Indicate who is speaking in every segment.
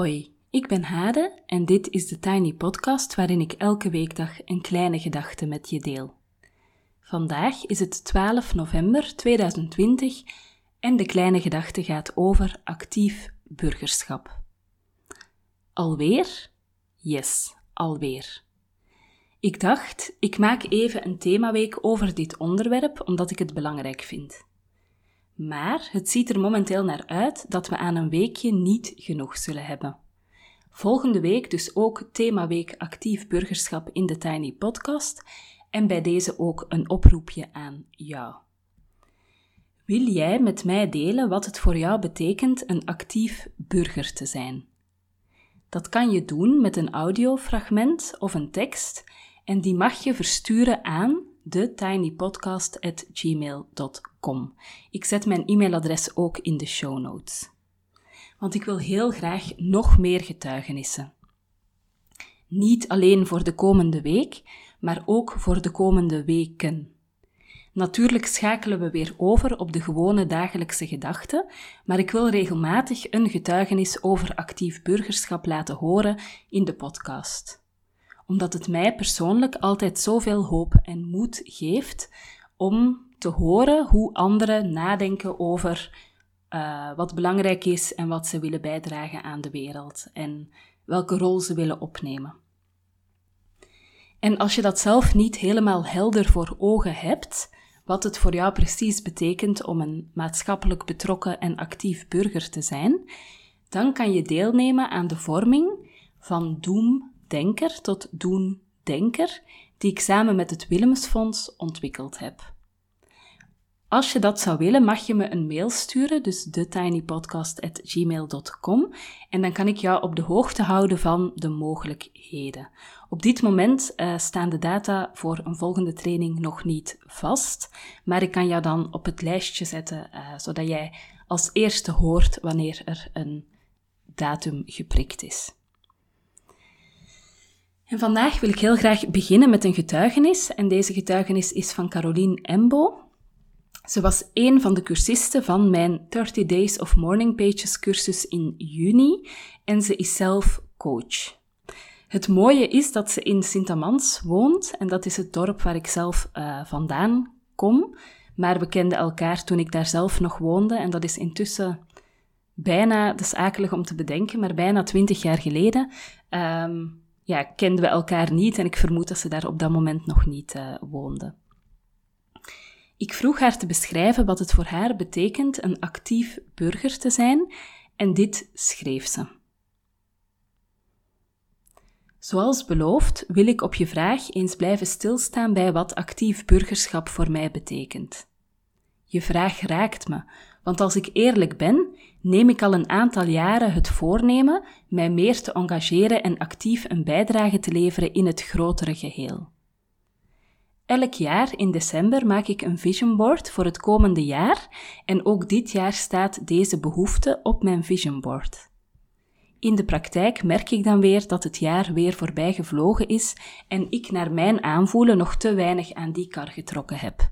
Speaker 1: Hoi, ik ben Hade en dit is de Tiny Podcast waarin ik elke weekdag een kleine gedachte met je deel. Vandaag is het 12 november 2020 en de kleine gedachte gaat over actief burgerschap. Alweer? Yes, alweer. Ik dacht, ik maak even een themaweek over dit onderwerp omdat ik het belangrijk vind. Maar het ziet er momenteel naar uit dat we aan een weekje niet genoeg zullen hebben. Volgende week dus ook themaweek actief burgerschap in de Tiny Podcast en bij deze ook een oproepje aan jou. Wil jij met mij delen wat het voor jou betekent een actief burger te zijn? Dat kan je doen met een audiofragment of een tekst en die mag je versturen aan thetinypodcast.gmail.com. Ik zet mijn e-mailadres ook in de show notes. Want ik wil heel graag nog meer getuigenissen. Niet alleen voor de komende week, maar ook voor de komende weken. Natuurlijk schakelen we weer over op de gewone dagelijkse gedachten, maar ik wil regelmatig een getuigenis over actief burgerschap laten horen in de podcast omdat het mij persoonlijk altijd zoveel hoop en moed geeft om te horen hoe anderen nadenken over uh, wat belangrijk is en wat ze willen bijdragen aan de wereld en welke rol ze willen opnemen. En als je dat zelf niet helemaal helder voor ogen hebt, wat het voor jou precies betekent om een maatschappelijk betrokken en actief burger te zijn, dan kan je deelnemen aan de vorming van Doom denker tot doen-denker, die ik samen met het Willemsfonds ontwikkeld heb. Als je dat zou willen, mag je me een mail sturen, dus thetinypodcast.gmail.com, en dan kan ik jou op de hoogte houden van de mogelijkheden. Op dit moment uh, staan de data voor een volgende training nog niet vast, maar ik kan jou dan op het lijstje zetten, uh, zodat jij als eerste hoort wanneer er een datum geprikt is. En vandaag wil ik heel graag beginnen met een getuigenis. En deze getuigenis is van Caroline Embo. Ze was een van de cursisten van mijn 30 Days of Morning Pages cursus in juni en ze is zelf coach. Het mooie is dat ze in Sint-Amans woont en dat is het dorp waar ik zelf uh, vandaan kom. Maar we kenden elkaar toen ik daar zelf nog woonde en dat is intussen bijna, dat is akelig om te bedenken, maar bijna twintig jaar geleden. Um, ja, kenden we elkaar niet en ik vermoed dat ze daar op dat moment nog niet uh, woonde. Ik vroeg haar te beschrijven wat het voor haar betekent een actief burger te zijn en dit schreef ze. Zoals beloofd wil ik op je vraag eens blijven stilstaan bij wat actief burgerschap voor mij betekent. Je vraag raakt me, want als ik eerlijk ben, neem ik al een aantal jaren het voornemen mij meer te engageren en actief een bijdrage te leveren in het grotere geheel. Elk jaar in december maak ik een vision board voor het komende jaar en ook dit jaar staat deze behoefte op mijn vision board. In de praktijk merk ik dan weer dat het jaar weer voorbij gevlogen is en ik naar mijn aanvoelen nog te weinig aan die kar getrokken heb.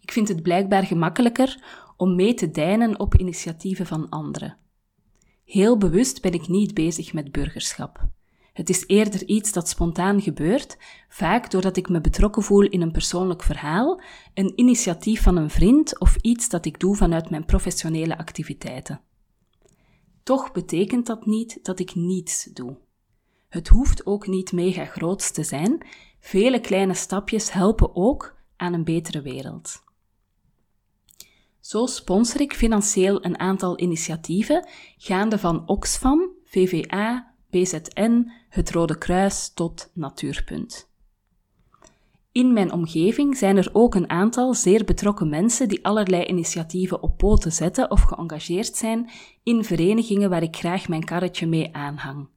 Speaker 1: Ik vind het blijkbaar gemakkelijker om mee te deinen op initiatieven van anderen. Heel bewust ben ik niet bezig met burgerschap. Het is eerder iets dat spontaan gebeurt, vaak doordat ik me betrokken voel in een persoonlijk verhaal, een initiatief van een vriend of iets dat ik doe vanuit mijn professionele activiteiten. Toch betekent dat niet dat ik niets doe. Het hoeft ook niet mega groots te zijn, vele kleine stapjes helpen ook aan een betere wereld. Zo sponsor ik financieel een aantal initiatieven, gaande van Oxfam, VVA, BZN, het Rode Kruis tot Natuurpunt. In mijn omgeving zijn er ook een aantal zeer betrokken mensen die allerlei initiatieven op poten zetten of geëngageerd zijn in verenigingen waar ik graag mijn karretje mee aanhang.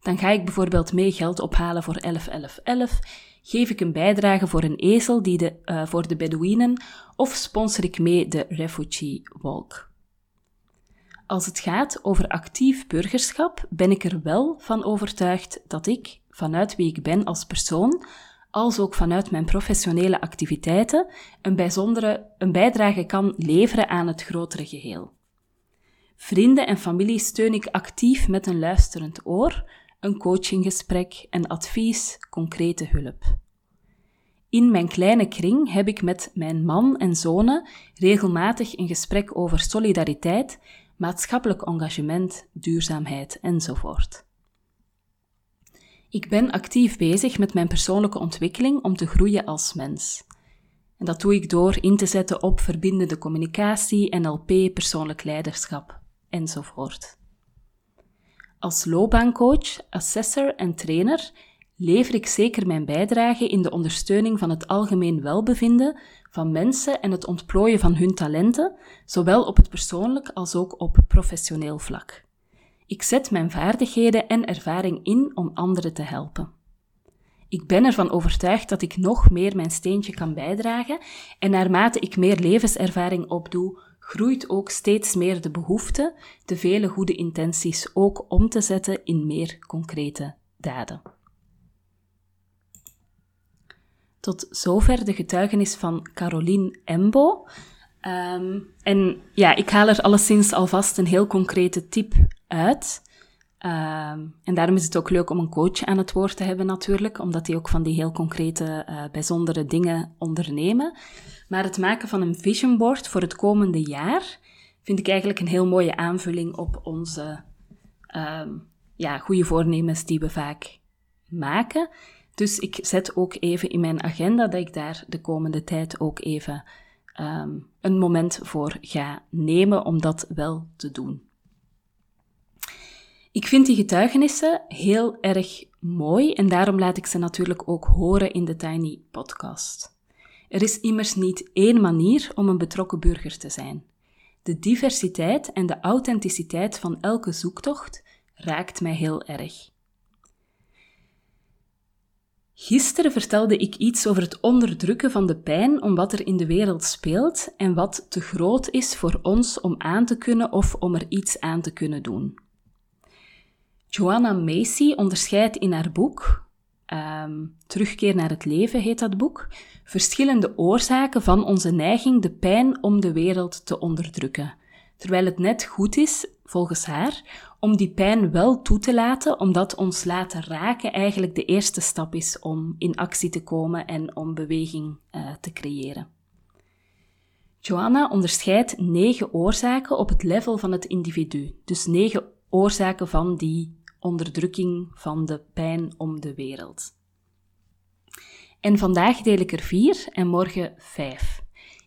Speaker 1: Dan ga ik bijvoorbeeld mee geld ophalen voor 111111, geef ik een bijdrage voor een ezel die de, uh, voor de Bedouinen of sponsor ik mee de Refugee Walk. Als het gaat over actief burgerschap, ben ik er wel van overtuigd dat ik, vanuit wie ik ben als persoon, als ook vanuit mijn professionele activiteiten, een bijzondere een bijdrage kan leveren aan het grotere geheel. Vrienden en familie steun ik actief met een luisterend oor, een coachinggesprek en advies, concrete hulp. In mijn kleine kring heb ik met mijn man en zonen regelmatig een gesprek over solidariteit, maatschappelijk engagement, duurzaamheid enzovoort. Ik ben actief bezig met mijn persoonlijke ontwikkeling om te groeien als mens. En dat doe ik door in te zetten op verbindende communicatie, NLP, persoonlijk leiderschap enzovoort. Als loopbaancoach, assessor en trainer lever ik zeker mijn bijdrage in de ondersteuning van het algemeen welbevinden van mensen en het ontplooien van hun talenten, zowel op het persoonlijk als ook op professioneel vlak. Ik zet mijn vaardigheden en ervaring in om anderen te helpen. Ik ben ervan overtuigd dat ik nog meer mijn steentje kan bijdragen en naarmate ik meer levenservaring opdoe, groeit ook steeds meer de behoefte de vele goede intenties ook om te zetten in meer concrete daden. Tot zover de getuigenis van Caroline Embo. Um, en ja, ik haal er alleszins alvast een heel concrete tip uit. Um, en daarom is het ook leuk om een coach aan het woord te hebben natuurlijk, omdat die ook van die heel concrete, uh, bijzondere dingen ondernemen. Maar het maken van een vision board voor het komende jaar vind ik eigenlijk een heel mooie aanvulling op onze um, ja, goede voornemens die we vaak maken. Dus ik zet ook even in mijn agenda dat ik daar de komende tijd ook even um, een moment voor ga nemen om dat wel te doen. Ik vind die getuigenissen heel erg mooi en daarom laat ik ze natuurlijk ook horen in de Tiny Podcast. Er is immers niet één manier om een betrokken burger te zijn. De diversiteit en de authenticiteit van elke zoektocht raakt mij heel erg. Gisteren vertelde ik iets over het onderdrukken van de pijn om wat er in de wereld speelt en wat te groot is voor ons om aan te kunnen of om er iets aan te kunnen doen. Joanna Macy onderscheidt in haar boek, um, Terugkeer naar het leven heet dat boek, verschillende oorzaken van onze neiging de pijn om de wereld te onderdrukken. Terwijl het net goed is, volgens haar, om die pijn wel toe te laten, omdat ons laten raken eigenlijk de eerste stap is om in actie te komen en om beweging uh, te creëren. Joanna onderscheidt negen oorzaken op het level van het individu, dus negen oorzaken van die onderdrukking van de pijn om de wereld. En vandaag deel ik er vier en morgen vijf.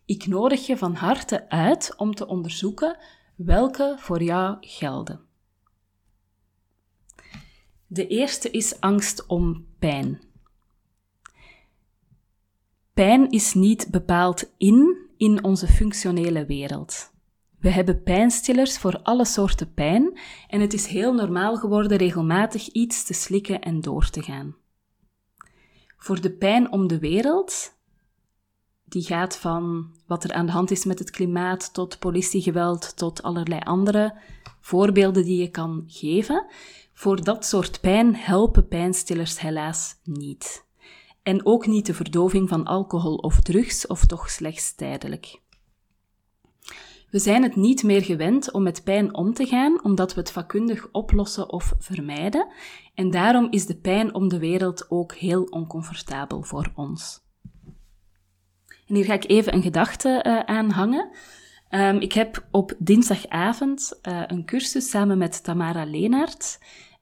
Speaker 1: Ik nodig je van harte uit om te onderzoeken welke voor jou gelden. De eerste is angst om pijn. Pijn is niet bepaald in in onze functionele wereld. We hebben pijnstillers voor alle soorten pijn en het is heel normaal geworden regelmatig iets te slikken en door te gaan. Voor de pijn om de wereld, die gaat van wat er aan de hand is met het klimaat tot politiegeweld tot allerlei andere voorbeelden die je kan geven. Voor dat soort pijn helpen pijnstillers helaas niet. En ook niet de verdoving van alcohol of drugs, of toch slechts tijdelijk. We zijn het niet meer gewend om met pijn om te gaan, omdat we het vakkundig oplossen of vermijden. En daarom is de pijn om de wereld ook heel oncomfortabel voor ons. En hier ga ik even een gedachte uh, aan hangen. Um, ik heb op dinsdagavond uh, een cursus samen met Tamara Leenaert.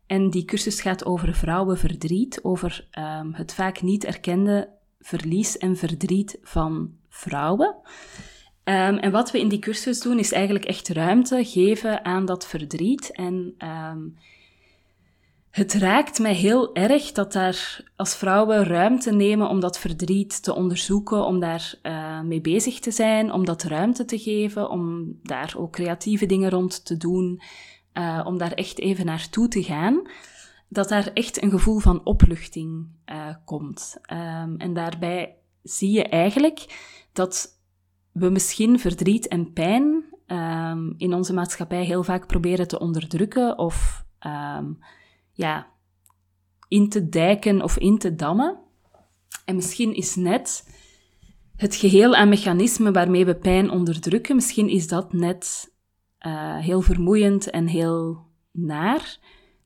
Speaker 1: En die cursus gaat over vrouwenverdriet, over um, het vaak niet erkende verlies en verdriet van vrouwen. Um, en wat we in die cursus doen, is eigenlijk echt ruimte geven aan dat verdriet. En um, het raakt mij heel erg dat daar als vrouwen ruimte nemen om dat verdriet te onderzoeken, om daar uh, mee bezig te zijn, om dat ruimte te geven, om daar ook creatieve dingen rond te doen, uh, om daar echt even naartoe te gaan. Dat daar echt een gevoel van opluchting uh, komt. Um, en daarbij zie je eigenlijk dat we misschien verdriet en pijn um, in onze maatschappij heel vaak proberen te onderdrukken of um, ja, in te dijken of in te dammen. En misschien is net het geheel aan mechanismen waarmee we pijn onderdrukken, misschien is dat net uh, heel vermoeiend en heel naar.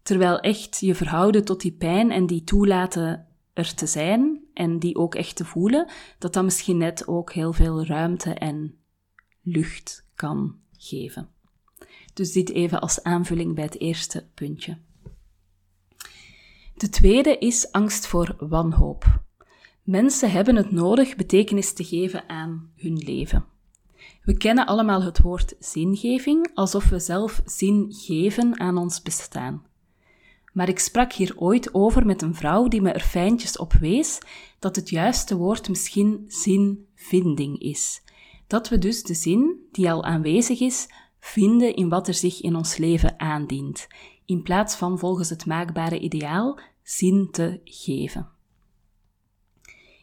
Speaker 1: Terwijl echt je verhouden tot die pijn en die toelaten er te zijn en die ook echt te voelen, dat dat misschien net ook heel veel ruimte en lucht kan geven. Dus dit even als aanvulling bij het eerste puntje. De tweede is angst voor wanhoop. Mensen hebben het nodig betekenis te geven aan hun leven. We kennen allemaal het woord zingeving, alsof we zelf zin geven aan ons bestaan. Maar ik sprak hier ooit over met een vrouw die me er fijntjes op wees dat het juiste woord misschien zinvinding is. Dat we dus de zin, die al aanwezig is, vinden in wat er zich in ons leven aandient, in plaats van volgens het maakbare ideaal zin te geven.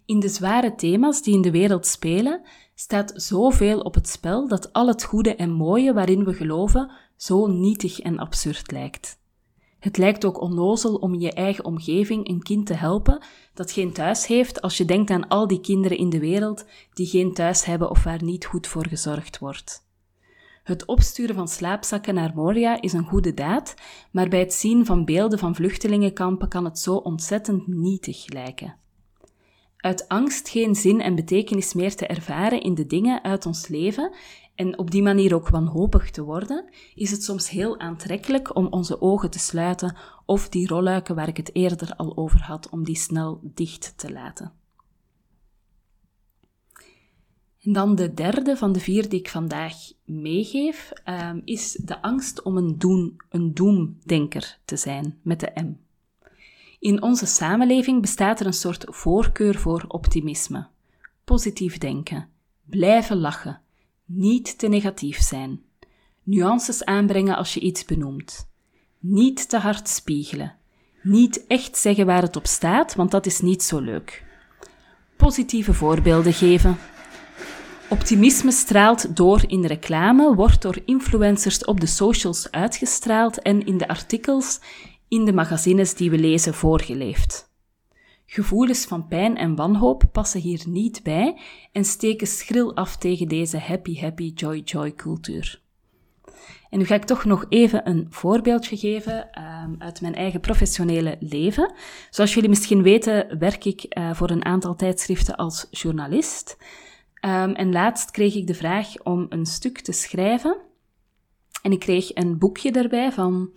Speaker 1: In de zware thema's die in de wereld spelen, staat zoveel op het spel dat al het goede en mooie waarin we geloven zo nietig en absurd lijkt. Het lijkt ook onnozel om in je eigen omgeving een kind te helpen dat geen thuis heeft als je denkt aan al die kinderen in de wereld die geen thuis hebben of waar niet goed voor gezorgd wordt. Het opsturen van slaapzakken naar Moria is een goede daad, maar bij het zien van beelden van vluchtelingenkampen kan het zo ontzettend nietig lijken. Uit angst geen zin en betekenis meer te ervaren in de dingen uit ons leven en op die manier ook wanhopig te worden, is het soms heel aantrekkelijk om onze ogen te sluiten of die rolluiken waar ik het eerder al over had, om die snel dicht te laten. En dan de derde van de vier die ik vandaag meegeef, um, is de angst om een, doen, een doemdenker te zijn, met de M. In onze samenleving bestaat er een soort voorkeur voor optimisme. Positief denken, blijven lachen, niet te negatief zijn, nuances aanbrengen als je iets benoemt, niet te hard spiegelen, niet echt zeggen waar het op staat, want dat is niet zo leuk. Positieve voorbeelden geven. Optimisme straalt door in reclame, wordt door influencers op de socials uitgestraald en in de artikels in de magazines die we lezen voorgeleefd. Gevoelens van pijn en wanhoop passen hier niet bij en steken schril af tegen deze happy, happy, joy, joy cultuur. En nu ga ik toch nog even een voorbeeldje geven um, uit mijn eigen professionele leven. Zoals jullie misschien weten, werk ik uh, voor een aantal tijdschriften als journalist. Um, en laatst kreeg ik de vraag om een stuk te schrijven. En ik kreeg een boekje erbij van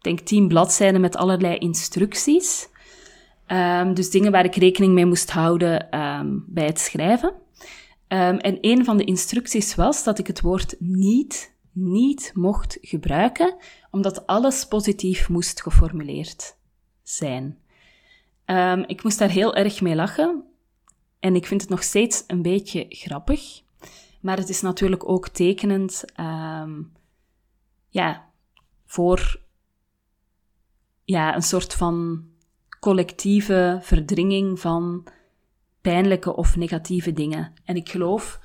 Speaker 1: denk tien bladzijden met allerlei instructies. Um, dus dingen waar ik rekening mee moest houden um, bij het schrijven. Um, en een van de instructies was dat ik het woord niet, niet mocht gebruiken, omdat alles positief moest geformuleerd zijn. ik moest daar heel erg mee lachen. En ik vind het nog steeds een beetje grappig. Maar het is natuurlijk ook tekenend ja, voor ja, een soort van collectieve verdringing van pijnlijke of negatieve dingen. En ik geloof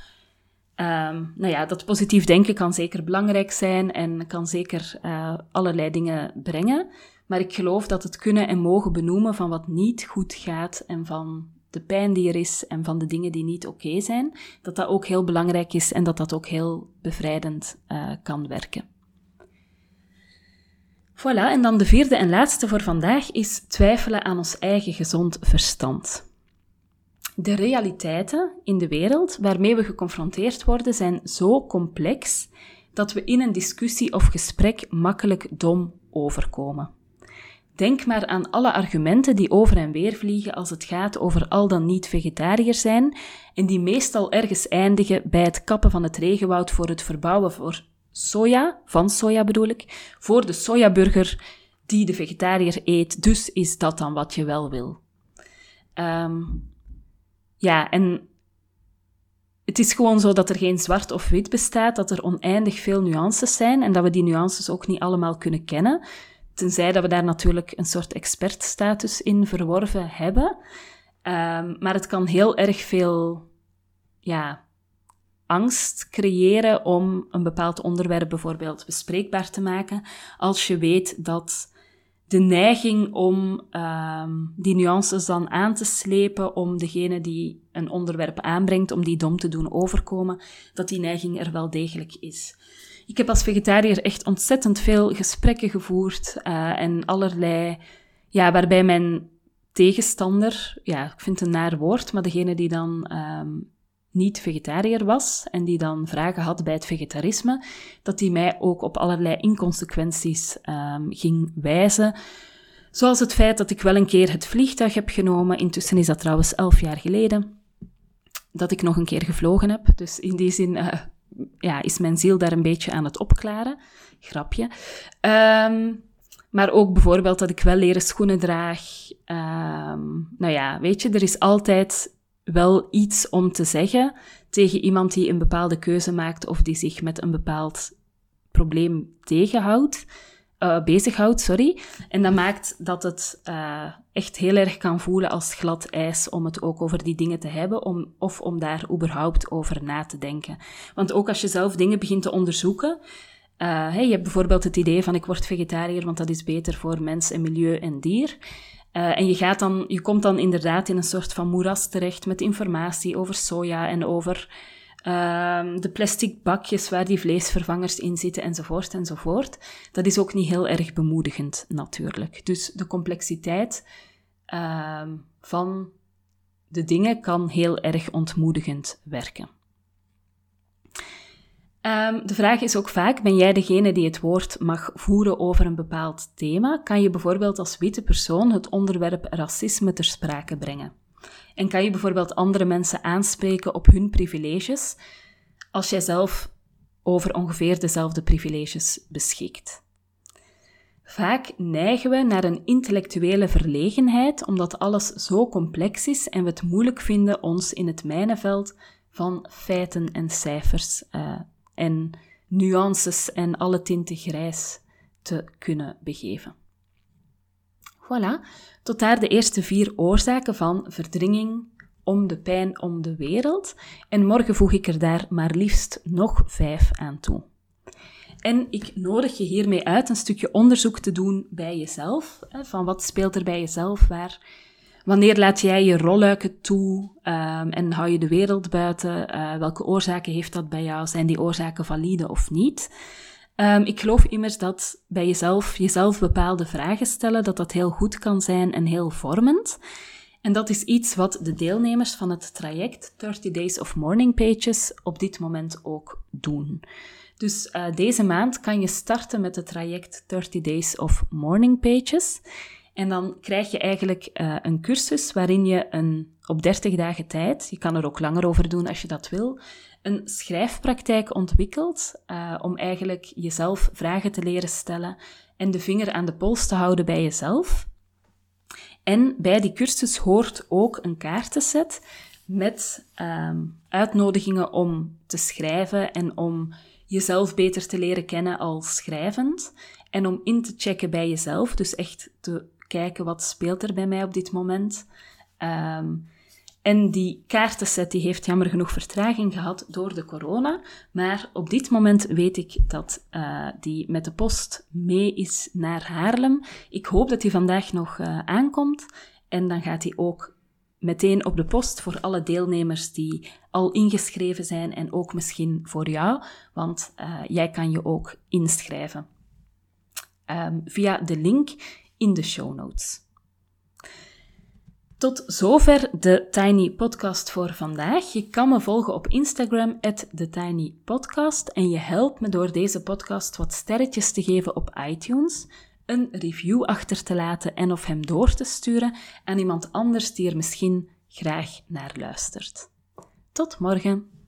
Speaker 1: um, nou ja, dat positief denken kan zeker belangrijk zijn en kan zeker uh, allerlei dingen brengen. Maar ik geloof dat het kunnen en mogen benoemen van wat niet goed gaat en van de pijn die er is en van de dingen die niet oké zijn, dat dat ook heel belangrijk is en dat dat ook heel bevrijdend uh, kan werken. Voilà, en dan de vierde en laatste voor vandaag is twijfelen aan ons eigen gezond verstand. De realiteiten in de wereld waarmee we geconfronteerd worden zijn zo complex dat we in een discussie of gesprek makkelijk dom overkomen. Denk maar aan alle argumenten die over en weer vliegen als het gaat over al dan niet vegetariër zijn en die meestal ergens eindigen bij het kappen van het regenwoud voor het verbouwen voor soja, van soja bedoel ik, voor de sojaburger die de vegetariër eet. Dus is dat dan wat je wel wil. Um, ja, en het is gewoon zo dat er geen zwart of wit bestaat, dat er oneindig veel nuances zijn en dat we die nuances ook niet allemaal kunnen kennen. Tenzij dat we daar natuurlijk een soort expertstatus in verworven hebben. Um, maar het kan heel erg veel ja, angst creëren om een bepaald onderwerp bijvoorbeeld bespreekbaar te maken, als je weet dat de neiging om um, die nuances dan aan te slepen, om degene die een onderwerp aanbrengt, om die dom te doen overkomen, dat die neiging er wel degelijk is. ik heb als vegetariër echt ontzettend veel gesprekken gevoerd uh, en allerlei, ja, waarbij mijn tegenstander, ja, ik vind het een naar woord, maar degene die dan um, niet vegetariër was en die dan vragen had bij het vegetarisme, dat die mij ook op allerlei inconsequenties um, ging wijzen. Zoals het feit dat ik wel een keer het vliegtuig heb genomen, intussen is dat trouwens elf jaar geleden, dat ik nog een keer gevlogen heb. Dus in die zin uh, ja, is mijn ziel daar een beetje aan het opklaren. Grapje. Um, maar ook bijvoorbeeld dat ik wel leren schoenen draag. Um, nou ja, weet je, er is altijd wel iets om te zeggen tegen iemand die een bepaalde keuze maakt of die zich met een bepaald probleem tegenhoudt, uh, bezighoudt, sorry. En dat maakt dat het uh, echt heel erg kan voelen als glad ijs om het ook over die dingen te hebben, om, of om daar überhaupt over na te denken. Want ook als je zelf dingen begint te onderzoeken, hey, je hebt bijvoorbeeld het idee van ik word vegetariër, want dat is beter voor mens en milieu en dier. Uh, en je, gaat dan, je komt dan inderdaad in een soort van moeras terecht met informatie over soja en over uh, de plastic bakjes waar die vleesvervangers in zitten enzovoort enzovoort. Dat is ook niet heel erg bemoedigend natuurlijk. Dus de complexiteit uh, van de dingen kan heel erg ontmoedigend werken. Um, de vraag is ook vaak, ben jij degene die het woord mag voeren over een bepaald thema? Kan je bijvoorbeeld als witte persoon het onderwerp racisme ter sprake brengen? En kan je bijvoorbeeld andere mensen aanspreken op hun privileges, als jij zelf over ongeveer dezelfde privileges beschikt? Vaak neigen we naar een intellectuele verlegenheid, omdat alles zo complex is en we het moeilijk vinden ons in het mijnenveld van feiten en cijfers uh, en nuances en alle tinten grijs te kunnen begeven. Voilà, tot daar de eerste vier oorzaken van verdringing om de pijn om de wereld. En morgen voeg ik er daar maar liefst nog vijf aan toe. En ik nodig je hiermee uit een stukje onderzoek te doen bij jezelf. Van wat speelt er bij jezelf? Waar Wanneer laat jij je rolluiken toe um, en hou je de wereld buiten? Uh, welke oorzaken heeft dat bij jou? Zijn die oorzaken valide of niet? Um, ik geloof immers dat bij jezelf, jezelf bepaalde vragen stellen, dat dat heel goed kan zijn en heel vormend. En dat is iets wat de deelnemers van het traject 30 Days of Morning Pages op dit moment ook doen. Dus uh, deze maand kan je starten met het traject 30 Days of Morning Pages. En dan krijg je eigenlijk uh, een cursus waarin je een, op 30 dagen tijd, je kan er ook langer over doen als je dat wil, een schrijfpraktijk ontwikkelt uh, om eigenlijk jezelf vragen te leren stellen en de vinger aan de pols te houden bij jezelf. En bij die cursus hoort ook een kaartenset met um, uitnodigingen om te schrijven en om jezelf beter te leren kennen als schrijvend. En om in te checken bij jezelf, dus echt te kijken wat speelt er bij mij op dit moment. Um, en die kaartenset die heeft jammer genoeg vertraging gehad door de corona. Maar op dit moment weet ik dat uh, die met de post mee is naar Haarlem. Ik hoop dat hij vandaag nog uh, aankomt. En dan gaat hij ook meteen op de post voor alle deelnemers die al ingeschreven zijn en ook misschien voor jou, want uh, jij kan je ook inschrijven. Um, via de link in de show notes. Tot zover de Tiny Podcast voor vandaag. Je kan me volgen op Instagram, TheTinyPodcast. En je helpt me door deze podcast wat sterretjes te geven op iTunes, een review achter te laten en of hem door te sturen aan iemand anders die er misschien graag naar luistert. Tot morgen!